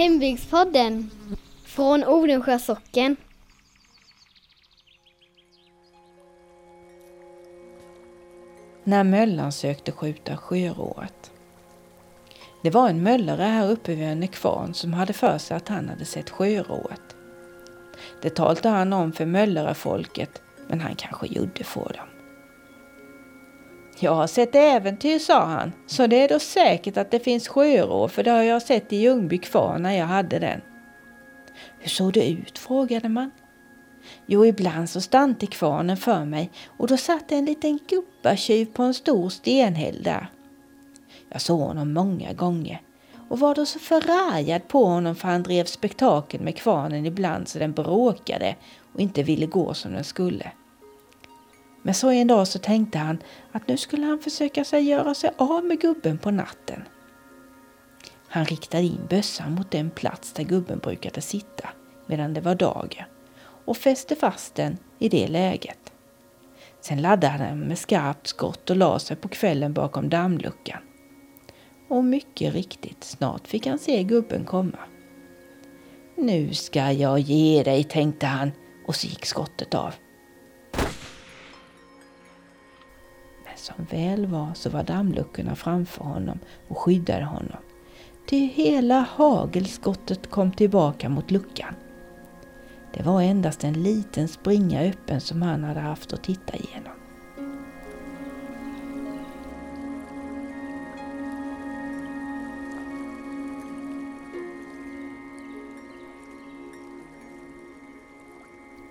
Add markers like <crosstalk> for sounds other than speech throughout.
Hembygdspodden från Odensjö socken. När möllan sökte skjuta sjörået. Det var en möllare här uppe vid Önnekvarn som hade för sig att han hade sett sjörået. Det talade han om för möllarfolket, men han kanske gjorde för dem. Jag har sett äventyr, sa han, så det är då säkert att det finns sjörå, för det har jag sett i Ljungby kvarn när jag hade den. Hur såg det ut? frågade man. Jo, ibland så stannade kvarnen för mig och då satt en liten gubbatjuv på en stor stenhäll där. Jag såg honom många gånger och var då så förargad på honom för han drev spektakel med kvarnen ibland så den bråkade och inte ville gå som den skulle. Men så en dag så tänkte han att nu skulle han försöka sig göra sig av med gubben på natten. Han riktade in bössan mot den plats där gubben brukade sitta medan det var dagen och fäste fast den i det läget. Sen laddade han med skarpt skott och la sig på kvällen bakom dammluckan. Och mycket riktigt, snart fick han se gubben komma. Nu ska jag ge dig, tänkte han och så gick skottet av. som väl var så var dammluckorna framför honom och skyddade honom. Ty hela hagelskottet kom tillbaka mot luckan. Det var endast en liten springa öppen som han hade haft att titta igenom.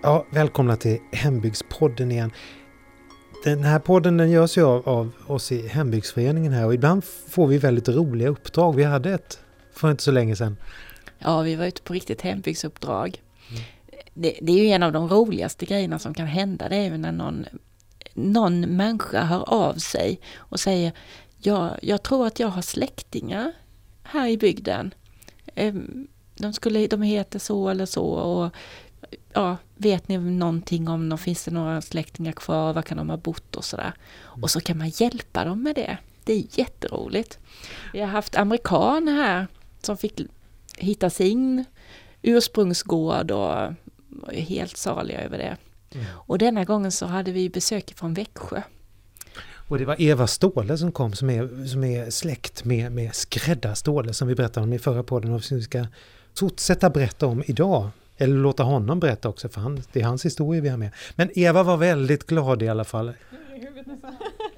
Ja, välkomna till Hembygdspodden igen. Den här podden den görs ju av, av oss i Hembygdsföreningen här och ibland får vi väldigt roliga uppdrag. Vi hade ett för inte så länge sedan. Ja, vi var ute på riktigt hembygdsuppdrag. Mm. Det, det, är ju en av de roligaste grejerna som kan hända. Det är ju när någon, någon människa hör av sig och säger ja, jag tror att jag har släktingar här i bygden. Ehm, de, skulle, de heter så eller så och ja, vet ni någonting om dem? Finns det några släktingar kvar? Var kan de ha bott och sådär? Mm. Och så kan man hjälpa dem med det. Det är jätteroligt. Vi har haft amerikaner här som fick hitta sin ursprungsgård och är helt saliga över det. Mm. Och denna gången så hade vi besök från Växjö. Och det var Eva Ståhle som kom som är, som är släkt med, med Skrädda Ståhle som vi berättade om i förra podden och som vi ska fortsätta berätta om idag. Eller låta honom berätta också, för han, det är hans historia vi har med. Men Eva var väldigt glad i alla fall.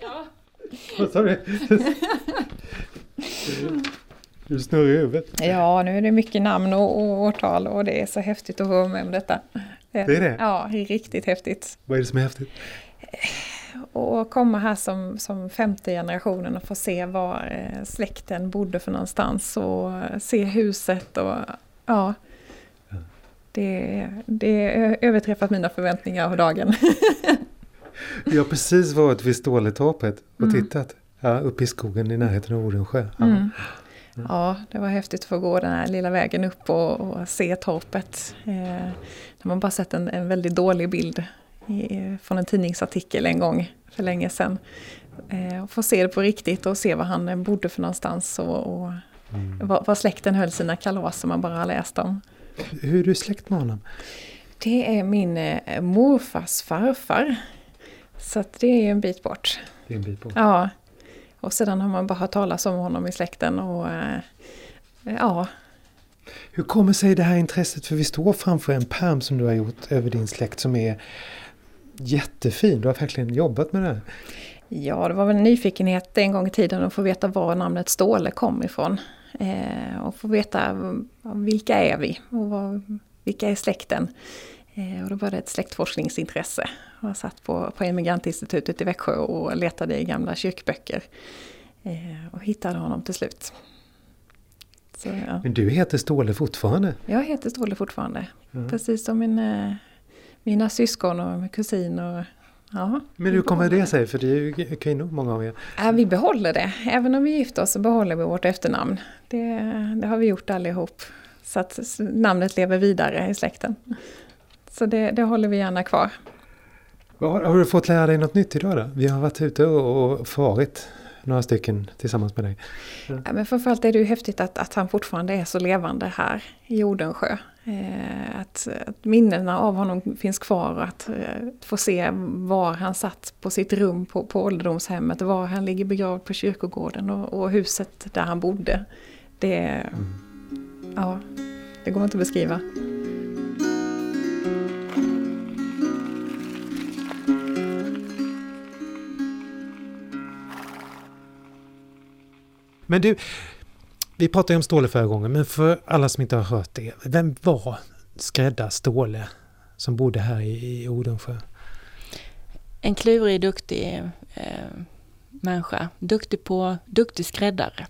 Ja. Vad sa du? Du snurrar i huvudet. Ja, nu är det mycket namn och, och årtal och det är så häftigt att höra med om detta. Det är det? Ja, det är riktigt häftigt. Vad är det som är häftigt? Och komma här som, som femte generationen och få se var eh, släkten bodde för någonstans och se huset och ja. Det, det överträffat mina förväntningar av dagen. Vi har precis varit vid Ståletorpet och mm. tittat. Ja, uppe i skogen i närheten av Odensjö. Ja. Mm. Ja, det var häftigt att få gå den här lilla vägen upp och, och se torpet. Eh, de har bara sett en, en väldigt dålig bild i, från en tidningsartikel en gång för länge sedan. Eh, få se det på riktigt och se var han bodde för någonstans och, och mm. var, var släkten höll sina kalas som man bara läst om. Hur är du släkt med honom? Det är min eh, morfars farfar. Så det är en bit bort. Det är en bit bort? Ja. Och sedan har man bara hört talas om honom i släkten och eh, ja. Hur kommer sig det här intresset? För vi står framför en perm som du har gjort över din släkt som är jättefin. Du har verkligen jobbat med det här. Ja, det var väl en nyfikenhet en gång i tiden att få veta var namnet Ståle kom ifrån. Eh, och få veta vilka är vi och vad, vilka är släkten. Eh, och då var det ett släktforskningsintresse. Jag satt på, på Emigrantinstitutet i Växjö och letade i gamla kyrkböcker. Eh, och hittade honom till slut. Så, ja. Men du heter Ståle fortfarande? Jag heter Ståle fortfarande. Mm. Precis som min, eh, mina syskon och min kusin. Och, ja, Men hur kommer det sig? För det är ju kvinnor, många av er. Ja, vi behåller det. Även om vi gifter oss så behåller vi vårt efternamn. Det, det har vi gjort allihop. Så att namnet lever vidare i släkten. Så det, det håller vi gärna kvar. Har, har, du fått lära dig något nytt idag då? Vi har varit ute och, och farit några stycken tillsammans med dig. Ja, men framförallt är det ju häftigt att, att han fortfarande är så levande här i Odensjö. Eh, att, att minnena av honom finns kvar och att eh, få se var han satt på sitt rum på, på ålderdomshemmet, var han ligger begravd på kyrkogården och, och huset där han bodde. Det, mm. ja, det går inte att beskriva. Men du, vi pratade ju om Ståle förra gången, men för alla som inte har hört det. Vem var skräddar Ståle som bodde här i, i Odensjö? En klurig, duktig eh, människa. Duktig på, duktig skräddare.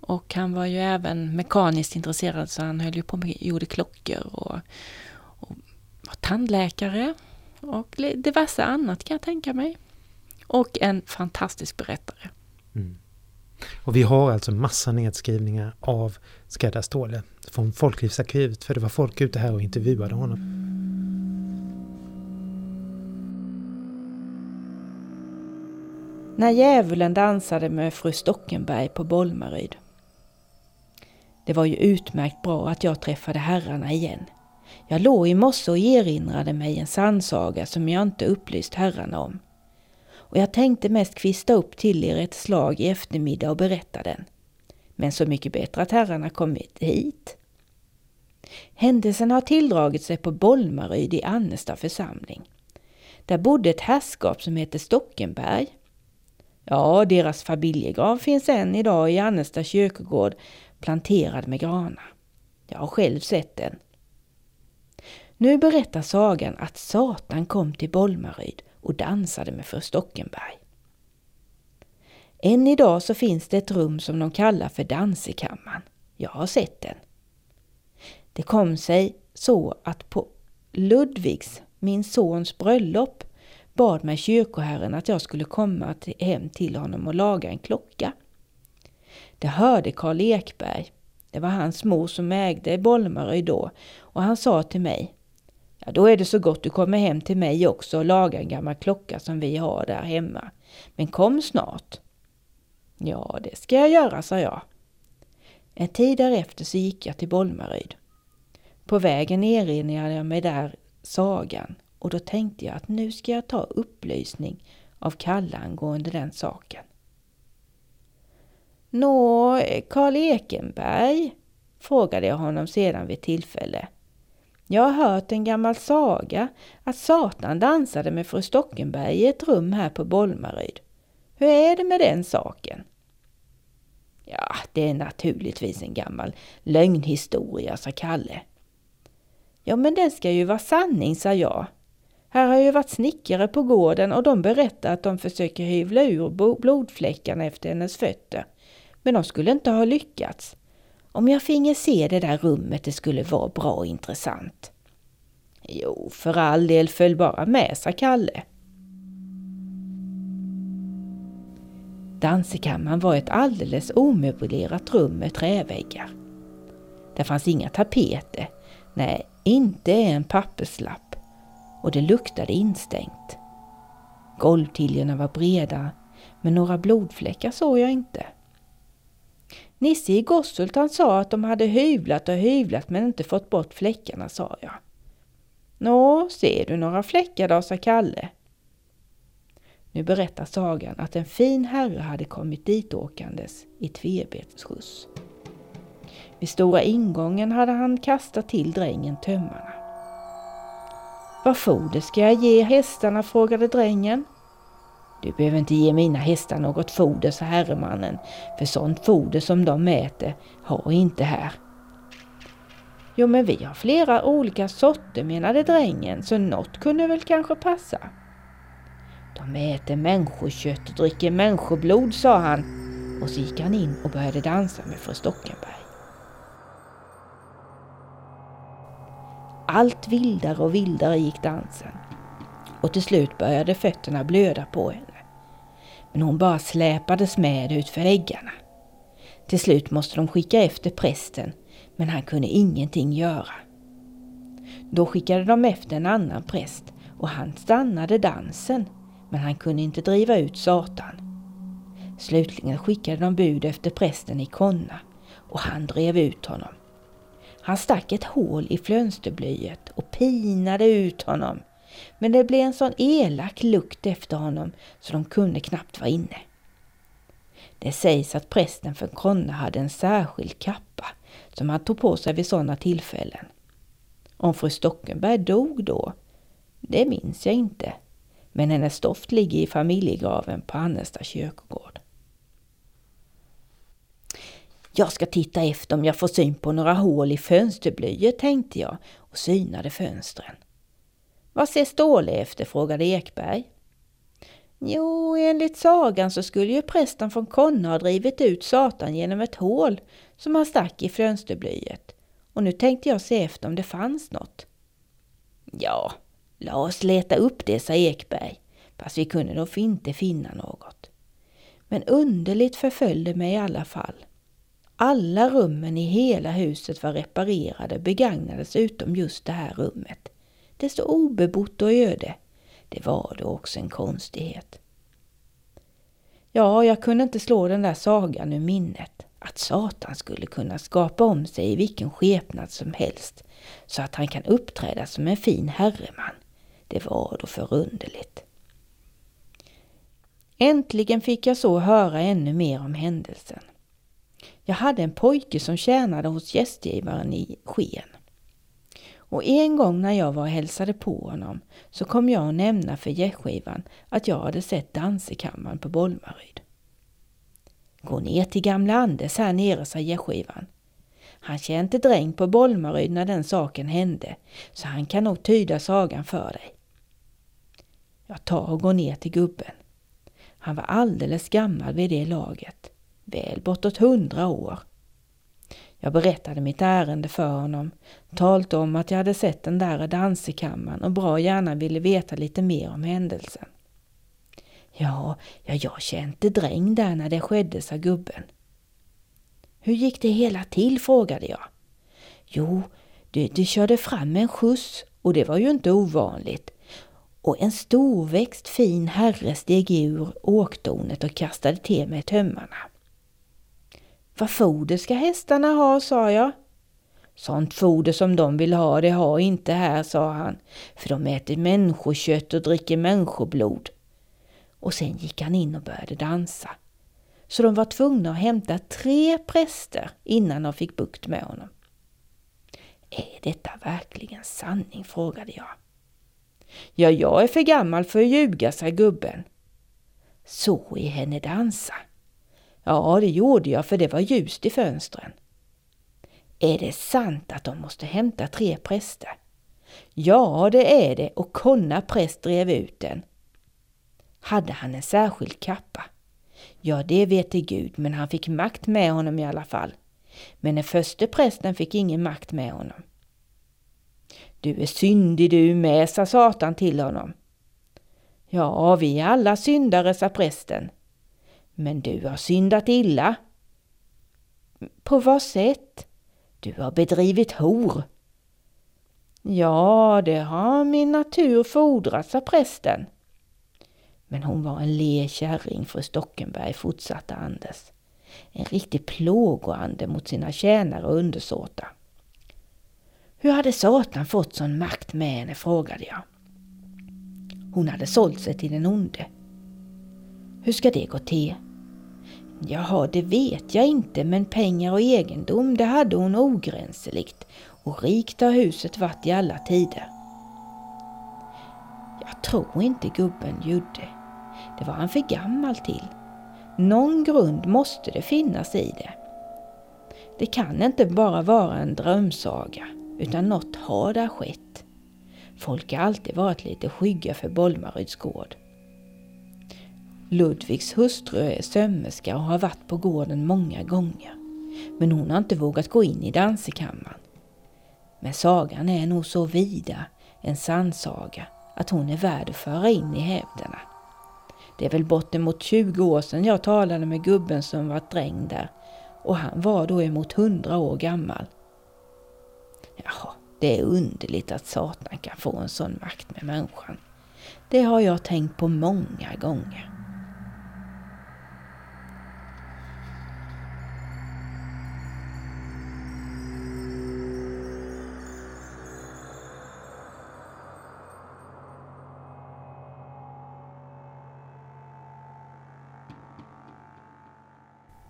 Och han var ju även mekaniskt intresserad så han höll ju på med, gjorde klockor och, och var tandläkare och diverse annat kan jag tänka mig. Och en fantastisk berättare. Mm. Och vi har alltså massa nedskrivningar av Skräddarståle från Folklivsarkivet för det var folk ute här och intervjuade honom. När djävulen dansade med fru Stockenberg på Bolmaryd. Det var ju utmärkt bra att jag träffade herrarna igen. Jag låg i morse och erinrade mig en sannsaga som jag inte upplyst herrarna om och jag tänkte mest kvista upp till er ett slag i eftermiddag och berätta den. Men så mycket bättre att herrarna kommit hit. Händelsen har tilldragit sig på Bolmaryd i Annesta församling. Där bodde ett herrskap som hette Stockenberg. Ja, deras familjegrav finns än idag i Annesta kyrkogård planterad med granar. Jag har själv sett den. Nu berättar sagan att Satan kom till Bolmaryd och dansade med fru Stockenberg. Än idag så finns det ett rum som de kallar för dansekammaren. Jag har sett den. Det kom sig så att på Ludvigs, min sons bröllop, bad mig kyrkoherren att jag skulle komma hem till honom och laga en klocka. Det hörde Karl Ekberg. Det var hans mor som ägde Bolmaröj då och han sa till mig Ja, då är det så gott du kommer hem till mig också och lagar en gammal klocka som vi har där hemma. Men kom snart. Ja, det ska jag göra, sa jag. En tid därefter så gick jag till Bolmaryd. På vägen erinrade jag mig där sagan och då tänkte jag att nu ska jag ta upplysning av Kalle angående den saken. Nå, Karl Ekenberg? frågade jag honom sedan vid tillfälle. Jag har hört en gammal saga att Satan dansade med fru Stockenberg i ett rum här på Bolmaryd. Hur är det med den saken? Ja, det är naturligtvis en gammal lögnhistoria, sa Kalle. Ja, men den ska ju vara sanning, sa jag. Här har ju varit snickare på gården och de berättar att de försöker hyvla ur blodfläckarna efter hennes fötter. Men de skulle inte ha lyckats. Om jag finge se det där rummet, det skulle vara bra och intressant. Jo, för all del, följ bara med, sa Kalle. Dansekammaren var ett alldeles omöblerat rum med träväggar. Där fanns inga tapeter, nej, inte en papperslapp och det luktade instängt. Golvtiljorna var breda, men några blodfläckar såg jag inte. Nisse i Gosshult han sa att de hade hyvlat och hyvlat men inte fått bort fläckarna, sa jag. Nå, ser du några fläckar då, sa Kalle. Nu berättar sagan att en fin herre hade kommit dit åkandes i tvebetsskjuts. Vid stora ingången hade han kastat till drängen tömmarna. Vad foder ska jag ge hästarna? frågade drängen. Du behöver inte ge mina hästar något foder, sa herremannen, för sånt foder som de äter har inte här. Jo, men vi har flera olika sorter, menade drängen, så något kunde väl kanske passa. De äter människokött och dricker människoblod, sa han och så gick han in och började dansa med fru Stockenberg. Allt vildare och vildare gick dansen och till slut började fötterna blöda på henne. Men hon bara släpades med ut för. Till slut måste de skicka efter prästen, men han kunde ingenting göra. Då skickade de efter en annan präst och han stannade dansen, men han kunde inte driva ut Satan. Slutligen skickade de bud efter prästen i Konna och han drev ut honom. Han stack ett hål i fönsterblyet och pinade ut honom. Men det blev en sån elak lukt efter honom så de kunde knappt vara inne. Det sägs att prästen för Konna hade en särskild kappa som han tog på sig vid sådana tillfällen. Om fru Stockenberg dog då, det minns jag inte. Men hennes stoft ligger i familjegraven på Annesta kyrkogård. Jag ska titta efter om jag får syn på några hål i fönsterblyet, tänkte jag och synade fönstren. Vad ser Ståle efter? frågade Ekberg. Jo, enligt sagan så skulle ju prästen från Konna ha drivit ut Satan genom ett hål som han stack i fönsterblyet. Och nu tänkte jag se efter om det fanns något. Ja, låt oss leta upp det, sa Ekberg, fast vi kunde nog inte finna något. Men underligt förföljde mig i alla fall. Alla rummen i hela huset var reparerade och begagnades utom just det här rummet. Det stod obebott och öde. Det var då också en konstighet. Ja, jag kunde inte slå den där sagan ur minnet. Att Satan skulle kunna skapa om sig i vilken skepnad som helst så att han kan uppträda som en fin herreman. Det var då förunderligt. Äntligen fick jag så höra ännu mer om händelsen. Jag hade en pojke som tjänade hos gästgivaren i Sken. Och en gång när jag var och hälsade på honom så kom jag att nämna för gästgivaren att jag hade sett dansekammaren på Bolmaryd. Gå ner till gamla Anders här nere, sa gästgivaren. Han kände dräng på Bolmaryd när den saken hände, så han kan nog tyda sagan för dig. Jag tar och går ner till gubben. Han var alldeles gammal vid det laget väl bortåt hundra år. Jag berättade mitt ärende för honom, talte om att jag hade sett den där dansekammaren och bra gärna ville veta lite mer om händelsen. Ja, ja jag kände dräng där när det skedde, sa gubben. Hur gick det hela till, frågade jag. Jo, du, du körde fram en skjuts och det var ju inte ovanligt. Och en storväxt fin herre steg ur åkdonet och kastade till mig tömmarna. Vad foder ska hästarna ha, sa jag. Sånt foder som de vill ha, det har inte här, sa han, för de äter människokött och dricker människoblod. Och sen gick han in och började dansa. Så de var tvungna att hämta tre präster innan de fick bukt med honom. Är detta verkligen sanning? frågade jag. Ja, jag är för gammal för att ljuga, sa gubben. Så i henne dansa. Ja, det gjorde jag för det var ljust i fönstren. Är det sant att de måste hämta tre präster? Ja, det är det och Konna präst drev ut den. Hade han en särskild kappa? Ja, det vet det Gud, men han fick makt med honom i alla fall. Men den första prästen fick ingen makt med honom. Du är syndig du med, sa Satan till honom. Ja, vi är alla syndare, sa prästen. Men du har syndat illa. På vad sätt? Du har bedrivit hor. Ja, det har min natur fordrat, sa prästen. Men hon var en le kärring, fru Stockenberg, fortsatte Anders. En riktig plågoande mot sina tjänare och undersåtar. Hur hade Satan fått sån makt med henne, frågade jag. Hon hade sålt sig till den onde. Hur ska det gå till? Jaha, det vet jag inte, men pengar och egendom, det hade hon ogränseligt och rikt har huset varit i alla tider. Jag tror inte gubben gjorde. Det var han för gammal till. Någon grund måste det finnas i det. Det kan inte bara vara en drömsaga, utan något har där skett. Folk har alltid varit lite skygga för Bolmaryds gård. Ludvigs hustru är sömmerska och har varit på gården många gånger. Men hon har inte vågat gå in i dansekammaren. Men sagan är nog så vida en sannsaga att hon är värd att föra in i hävderna. Det är väl bortemot 20 år sedan jag talade med gubben som var dräng där och han var då emot 100 år gammal. Jaha, det är underligt att Satan kan få en sån makt med människan. Det har jag tänkt på många gånger.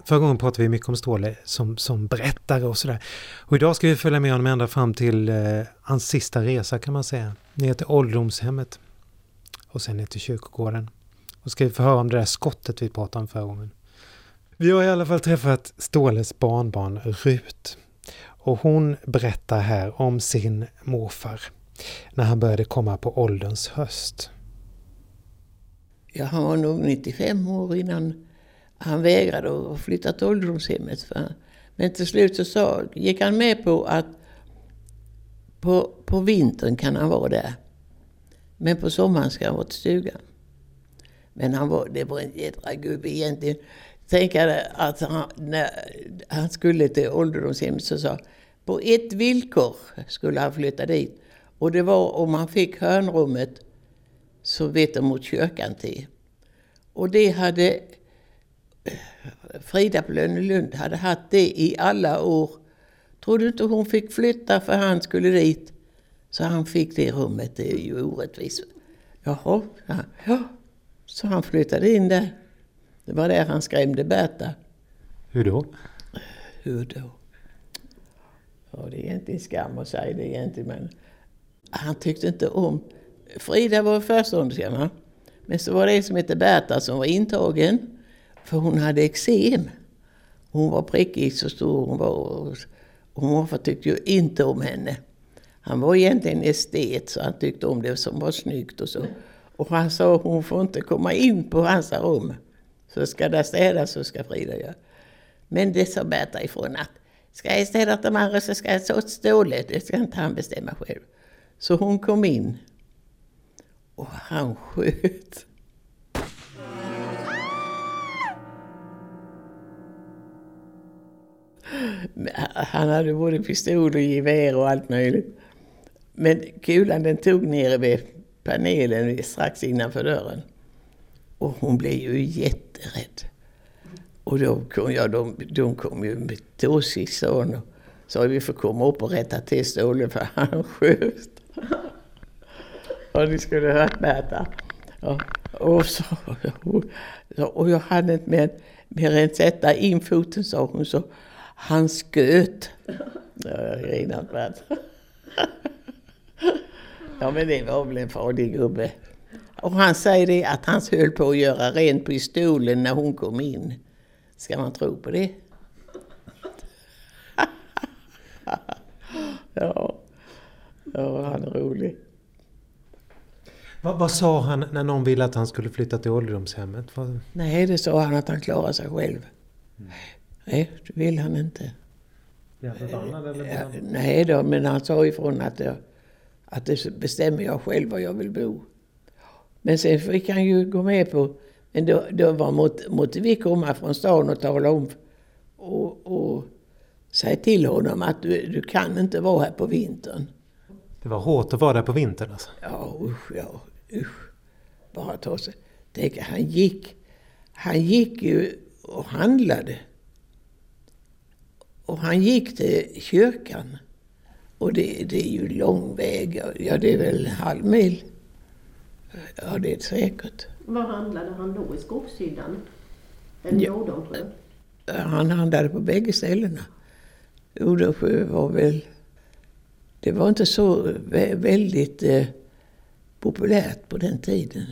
Förra gången pratade vi mycket om Ståhle som, som berättare och sådär. Och idag ska vi följa med honom ända fram till eh, hans sista resa kan man säga. Ner till ålderdomshemmet. Och sen ner till kyrkogården. Och ska vi få höra om det där skottet vi pratade om förra gången. Vi har i alla fall träffat Ståles barnbarn Rut. Och hon berättar här om sin morfar när han började komma på ålderns höst. Jag han var nog 95 år innan han vägrade att flytta till ålderdomshemmet. Men till slut så sa, gick han med på att på, på vintern kan han vara där. Men på sommaren ska han vara till stugan. Men han var, det var en jädra gubbe egentligen. Tänk att han, när han skulle till ålderdomshemmet så sa på ett villkor skulle han flytta dit. Och det var om han fick hörnrummet så vet de mot kyrkan till. Och det hade Frida på Lönelund hade haft det i alla år. Tror du inte hon fick flytta för han skulle dit? Så han fick det rummet, det är ju orättvist. Jaha, ja, ja. Så han flyttade in där. Det var där han skrämde Berta. Hur då? Hur då? Ja, det är egentligen skam att säga det egentligen, men han tyckte inte om... Frida var förstånderska, men så var det en som hette Berta som var intagen. För hon hade eksem. Hon var prickig så stor hon var. Och morfar tyckte ju inte om henne. Han var egentligen estet så han tyckte om det som var snyggt och så. Och han sa hon får inte komma in på hans rum. Så ska det städas så ska Frida göra. Men det sa Berta ifrån att ska jag städa de andra så ska jag ta åt stålet. Det ska inte han bestämma själv. Så hon kom in. Och han sköt. Han hade både pistol och gevär och allt möjligt. Men kulan den tog nere vid panelen strax innanför dörren. Och hon blev ju jätterädd. Och då kom, ja, de, de kom ju med tåsisson och sa vi får komma upp och rätta till Ståle för han sköt. <laughs> och ni skulle hört Märta? Ja, och, så, och jag hade inte mer, mer än sätta in foten sa hon så. Han sköt. Jag grinade färdigt. Ja men det var väl en farlig gubbe. Och han säger det att han höll på att göra rent pistolen när hon kom in. Ska man tro på det? <laughs> ja. ja, han är rolig. Vad, vad, sa han när någon ville att han skulle flytta till ålderdomshemmet? Vad... Nej, det sa han att han klarar sig själv. Mm. Nej, det vill han inte. Är han förbannad eller? Ja, nej då, men han sa ifrån att, jag, att det bestämmer jag själv var jag vill bo. Men sen fick han ju gå med på, men då, då var måtte, måtte vi komma från stan och tala om och, och säga till honom att du, du kan inte vara här på vintern. Det var hårt att vara där på vintern alltså? Ja, usch, ja, usch. Bara ta sig. Tänk, han gick, han gick ju och handlade. Och han gick till kyrkan. Och det, det är ju lång väg, ja det är väl halv mil. Ja, det är säkert. Var handlade han då? I Skogshyddan? Eller ja. Han handlade på bägge ställena. Odensjö var väl... Det var inte så väldigt eh, populärt på den tiden.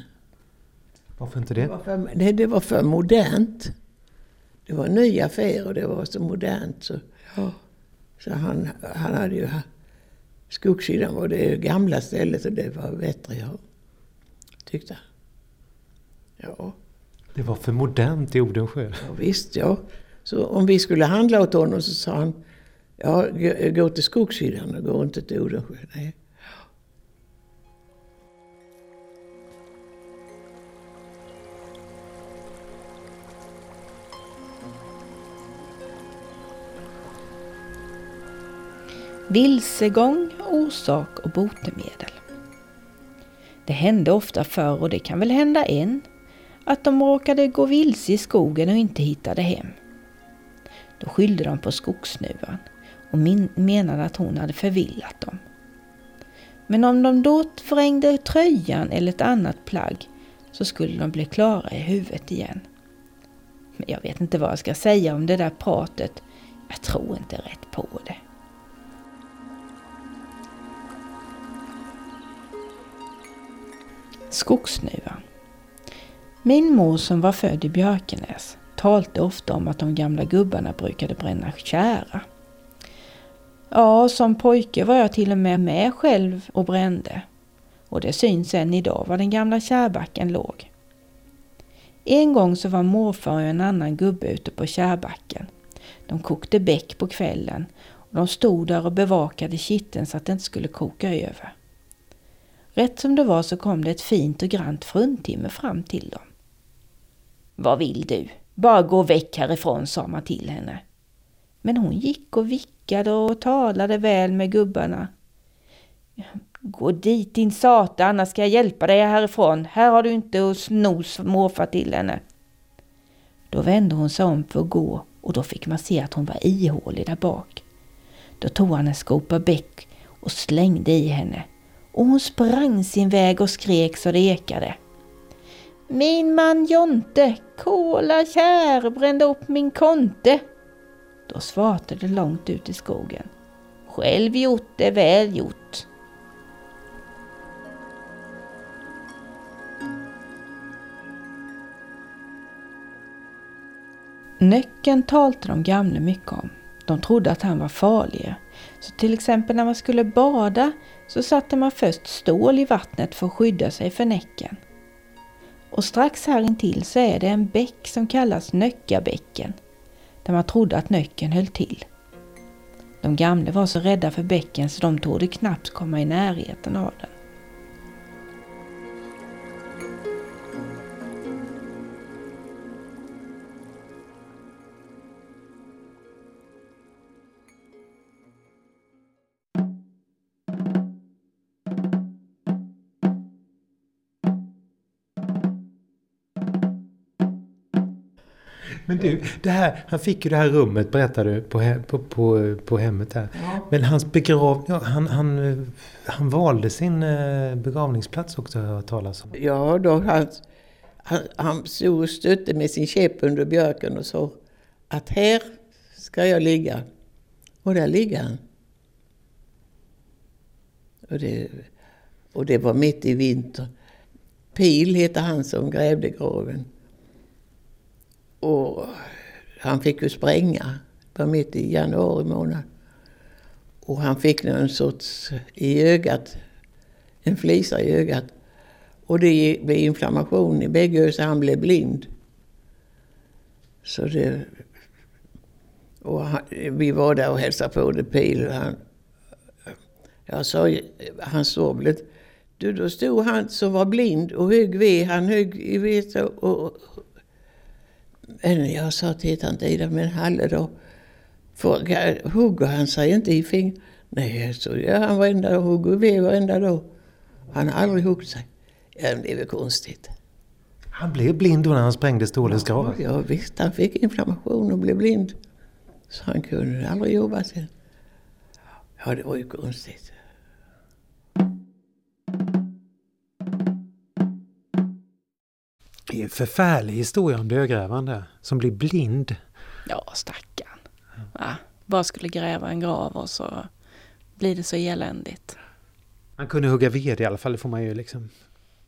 Varför inte det? Det var för, nej, det var för modernt. Det var en ny affär och det var så modernt. Så, ja. så han, han hade ju... Skogssidan var det gamla stället och det var bättre, ja. Tyckte han. Ja. Det var för modernt i Odensjö. Ja, visst, ja. Så om vi skulle handla åt honom så sa han, ja, gå till Skogssidan och gå inte till Odensjö. Nej. Vilsegång, orsak och botemedel. Det hände ofta förr och det kan väl hända än att de råkade gå vilse i skogen och inte hittade hem. Då skyllde de på skogssnuvan och menade att hon hade förvillat dem. Men om de då förrängde tröjan eller ett annat plagg så skulle de bli klara i huvudet igen. Men jag vet inte vad jag ska säga om det där pratet. Jag tror inte rätt på det. Skogsnuvan. Min mor som var född i Björkenäs talte ofta om att de gamla gubbarna brukade bränna kära. Ja, som pojke var jag till och med med själv och brände. Och det syns än idag var den gamla kärbacken låg. En gång så var morfar och en annan gubbe ute på kärbacken. De kokte bäck på kvällen och de stod där och bevakade kitteln så att det inte skulle koka över. Rätt som det var så kom det ett fint och grant fruntimmer fram till dem. Vad vill du? Bara gå väck härifrån, sa man till henne. Men hon gick och vickade och talade väl med gubbarna. Gå dit din satan, annars ska jag hjälpa dig härifrån. Här har du inte att sno morfar till henne. Då vände hon sig om för att gå och då fick man se att hon var ihålig där bak. Då tog han en skopa bäck och slängde i henne och hon sprang sin väg och skrek så det ekade. Min man Jonte, kola kär, brände upp min konte. Då svarte det långt ut i skogen. Själv gjort är väl gjort. Nöcken talte de gamla mycket om. De trodde att han var farlig. Så till exempel när man skulle bada så satte man först stål i vattnet för att skydda sig för näcken. Och strax här intill så är det en bäck som kallas Nöckabäcken, där man trodde att nöcken höll till. De gamla var så rädda för bäcken så de trodde knappt komma i närheten av den. Men du, det här, han fick ju det här rummet berättade du på, he- på, på, på hemmet här. Men hans begrav... Ja, han, han, han valde sin eh, begravningsplats också har jag hört talas om. Ja, då han, han, han stod och stötte med sin käpp under björken och sa att här ska jag ligga. Och där ligger han. Och det, och det var mitt i vinter. Pil hette han som grävde graven. Och han fick ju spränga. Det var mitt i januari månad. Och han fick någon sorts i ögat, en flisa i ögat. Och det blev inflammation i bägge ögon så han blev blind. Så det... Och han, vi var där och hälsade på det Pil. Han, jag sa, han såg väl du, Då stod han som var blind och högg ved. Han högg i ved och, och men jag sa till tanten Ida, men Halle då? För, hugger han sig inte i fingret? Nej, så gör han varenda dag. Hugger ved varenda dag. Han har aldrig huggit sig. Ja, det är väl konstigt. Han blev blind då när han sprängde stålens grav. Ja, visst, han fick inflammation och blev blind. Så han kunde aldrig jobba sen. Ja, det var ju konstigt. Det är en förfärlig historia om dödgrävande som blir blind. Ja, stackarn. Va? Bara skulle gräva en grav och så blir det så eländigt. Han kunde hugga ved i alla fall, det får man ju liksom...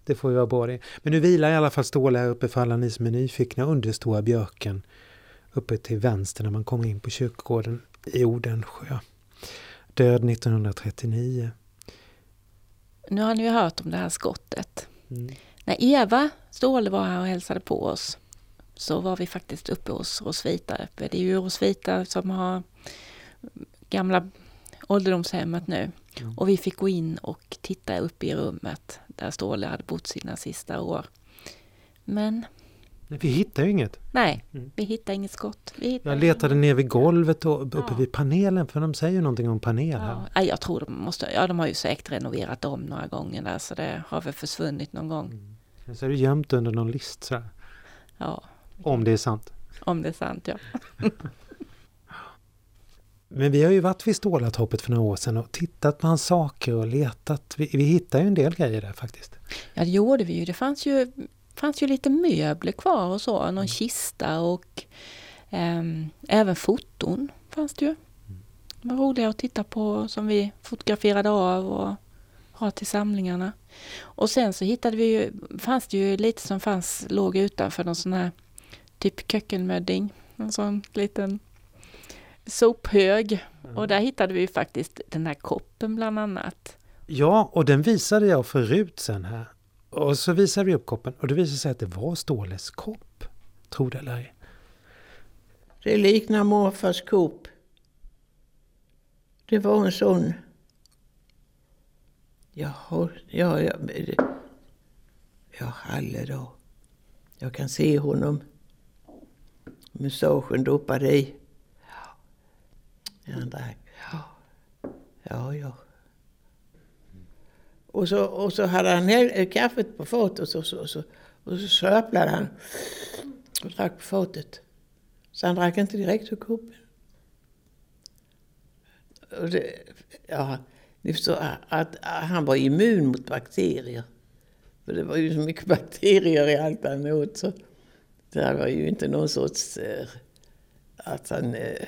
Det får ju vara bra det. Men nu vilar i alla fall Ståle här uppe för alla ni som är nyfikna under Stora Björken. Uppe till vänster när man kommer in på kyrkogården i Odensjö. Död 1939. Nu har ni ju hört om det här skottet. Mm. När Eva Ståhle var här och hälsade på oss så var vi faktiskt uppe hos Rosvita. Det är ju Rosvita som har gamla ålderdomshemmet nu. Mm. Och vi fick gå in och titta upp i rummet där Ståhle hade bott sina sista år. Men Nej, vi hittar ju inget. nej, Mm. vi hittade inget skott. Hittade Jag letade ner vid golvet och uppe Ja. vid panelen för de säger ju någonting om panel här. Ja, jag tror de måste, ja de har ju säkert renoverat om några gånger där så det har väl försvunnit någon gång. Så är det gömt under någon list så här. Ja, Om det är sant. om det är sant ja. <laughs> Men vi har ju varit vid Stålatorpet för några år sedan och tittat på hans saker och letat. Vi, vi hittar ju en del grejer där faktiskt. Ja, det gjorde vi ju. Det fanns ju fanns ju lite möbler kvar och så, någon kista och ehm, även foton fanns det ju. De var roliga att titta på som vi fotograferade av och har till samlingarna. Och sen så hittade vi ju, fanns det ju lite som fanns, låg utanför någon sån här typ kökkenmödding. En sån liten sophög. Och där hittade vi ju faktiskt den här koppen bland annat. Ja, och den visade jag förut sen här. Och så visade vi upp koppen och det visade sig att det var Ståles kopp. Tror det eller ej. Det liknar morfars kopp. Det var en sån. Jaha, ja, ja. Ja, Halle då. Jag kan se honom. Mustaschen doppar i. Ja, han drack. Ja, ja. ja. Och, så, och så hade han häll- eh, kaffet på fatet och så, så, så, och så sörplade han och drack på fatet. Så han drack inte direkt ur koppen. Och det, ja, ni förstår att, han var immun mot bakterier. För det var ju så mycket <laughs> bakterier i allt han åt. Så det var ju inte någon sorts eh, att han eh,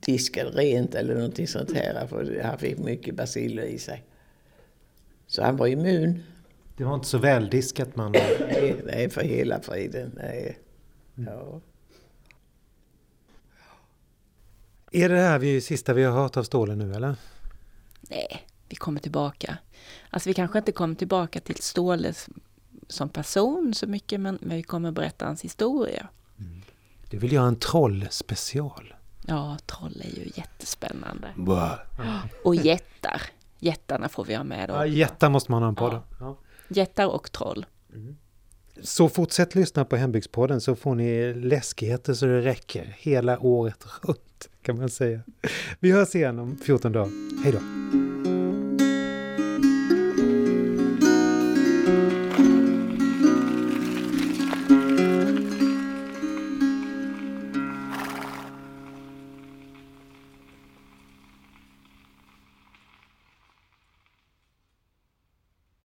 diskade rent eller någonting sånt här. För han fick mycket baciller i sig. Så han var immun. Det var inte så väldiskat man. <coughs> Nej, nej för hela friden. Nej. Ja. Är det här vi sista vi har hört av Ståle nu eller? Nej, vi kommer tillbaka. Alltså vi kanske inte kommer tillbaka till Ståhle s- som person så mycket, men men vi kommer berätta hans historia. Du vill göra en trollspecial. Ja, troll är ju jättespännande. Och jättar. Jättarna får vi ha med Ja, då. jättar måste man ha en podd. Ja. Jättar och troll. Så fortsätt lyssna på Hembygdspodden så får ni läskigheter så det räcker hela året runt kan man säga. Vi hörs igen om 14 dagar. Hej då!